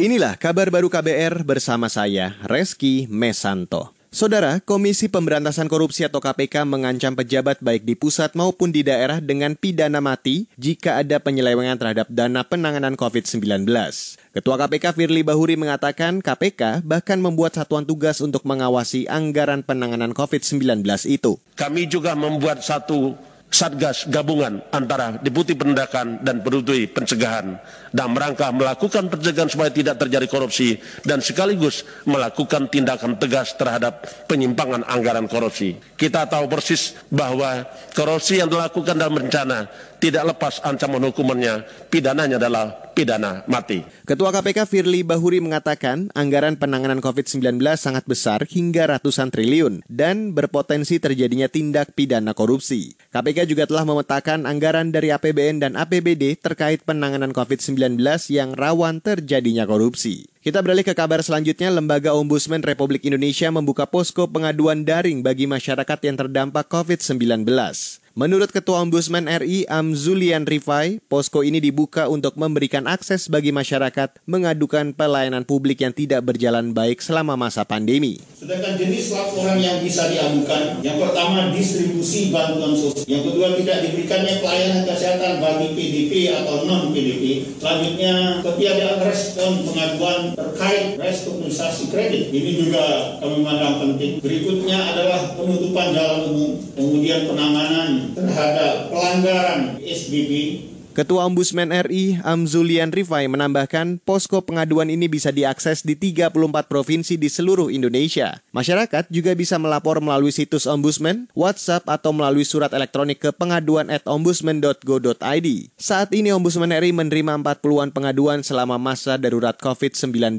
Inilah kabar baru KBR bersama saya, Reski Mesanto. Saudara, Komisi Pemberantasan Korupsi atau KPK mengancam pejabat baik di pusat maupun di daerah dengan pidana mati jika ada penyelewengan terhadap dana penanganan COVID-19. Ketua KPK Firly Bahuri mengatakan KPK bahkan membuat satuan tugas untuk mengawasi anggaran penanganan COVID-19 itu. Kami juga membuat satu Satgas gabungan antara Deputi Penindakan dan Deputi Pencegahan dan merangka melakukan pencegahan supaya tidak terjadi korupsi dan sekaligus melakukan tindakan tegas terhadap penyimpangan anggaran korupsi. Kita tahu persis bahwa korupsi yang dilakukan dalam bencana tidak lepas ancaman hukumannya, pidananya adalah pidana mati. Ketua KPK Firly Bahuri mengatakan anggaran penanganan COVID-19 sangat besar hingga ratusan triliun dan berpotensi terjadinya tindak pidana korupsi. KPK juga telah memetakan anggaran dari APBN dan APBD terkait penanganan COVID-19 yang rawan terjadinya korupsi. Kita beralih ke kabar selanjutnya, Lembaga Ombudsman Republik Indonesia membuka posko pengaduan daring bagi masyarakat yang terdampak COVID-19. Menurut Ketua Ombudsman RI Amzulian Rifai, posko ini dibuka untuk memberikan akses bagi masyarakat mengadukan pelayanan publik yang tidak berjalan baik selama masa pandemi. Sedangkan jenis laporan yang bisa diadukan, yang pertama distribusi bantuan sosial, yang kedua tidak diberikannya pelayanan kesehatan bagi PDP atau non PDP, selanjutnya ketiadaan respon pengaduan terkait restrukturisasi kredit. Ini juga kami memandang penting. Berikutnya adalah penutupan jalan umum, kemudian penanganan terhadap pelanggaran SBB Ketua Ombudsman RI Amzulian Rifai menambahkan posko pengaduan ini bisa diakses di 34 provinsi di seluruh Indonesia. Masyarakat juga bisa melapor melalui situs Ombudsman, WhatsApp atau melalui surat elektronik ke pengaduan at ombudsman.go.id. Saat ini Ombudsman RI menerima 40-an pengaduan selama masa darurat COVID-19.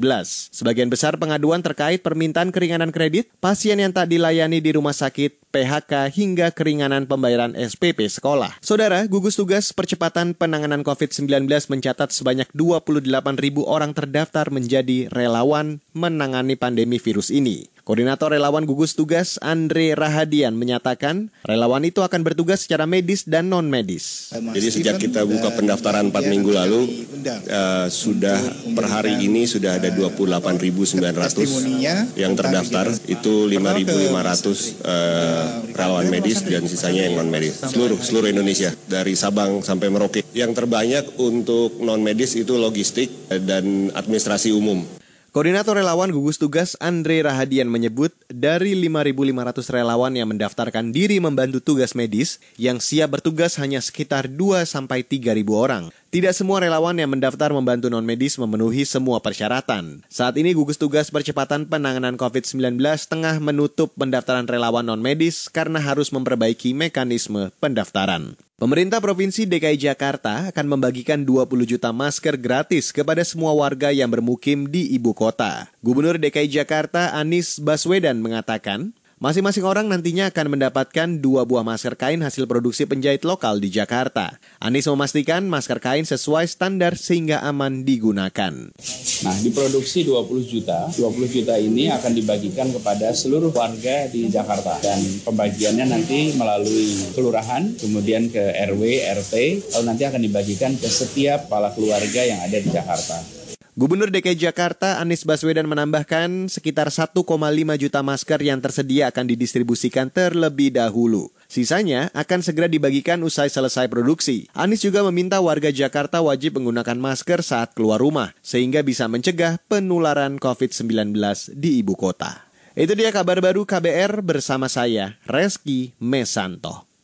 Sebagian besar pengaduan terkait permintaan keringanan kredit, pasien yang tak dilayani di rumah sakit, PHK hingga keringanan pembayaran SPP sekolah. Saudara, gugus tugas percepatan penanganan COVID-19 mencatat sebanyak 28 ribu orang terdaftar menjadi relawan menangani pandemi virus ini. Koordinator relawan gugus tugas Andre Rahadian menyatakan relawan itu akan bertugas secara medis dan non medis. Jadi sejak kita buka pendaftaran 4 minggu lalu uh, sudah per hari ini sudah ada 28.900 yang terdaftar itu 5.500 uh, relawan medis dan sisanya yang non medis seluruh seluruh Indonesia dari Sabang sampai Merauke. Yang terbanyak untuk non medis itu logistik dan administrasi umum. Koordinator relawan gugus tugas Andre Rahadian menyebut dari 5.500 relawan yang mendaftarkan diri membantu tugas medis, yang siap bertugas hanya sekitar 2 sampai 3.000 orang. Tidak semua relawan yang mendaftar membantu non-medis memenuhi semua persyaratan. Saat ini gugus tugas percepatan penanganan COVID-19 tengah menutup pendaftaran relawan non-medis karena harus memperbaiki mekanisme pendaftaran. Pemerintah Provinsi DKI Jakarta akan membagikan 20 juta masker gratis kepada semua warga yang bermukim di ibu kota. Gubernur DKI Jakarta Anies Baswedan mengatakan, Masing-masing orang nantinya akan mendapatkan dua buah masker kain hasil produksi penjahit lokal di Jakarta. Anies memastikan masker kain sesuai standar sehingga aman digunakan. Nah, diproduksi 20 juta. 20 juta ini akan dibagikan kepada seluruh warga di Jakarta. Dan pembagiannya nanti melalui kelurahan, kemudian ke RW, RT, lalu nanti akan dibagikan ke setiap kepala keluarga yang ada di Jakarta. Gubernur DKI Jakarta Anies Baswedan menambahkan sekitar 1,5 juta masker yang tersedia akan didistribusikan terlebih dahulu. Sisanya akan segera dibagikan usai selesai produksi. Anies juga meminta warga Jakarta wajib menggunakan masker saat keluar rumah, sehingga bisa mencegah penularan COVID-19 di ibu kota. Itu dia kabar baru KBR bersama saya, Reski Mesanto.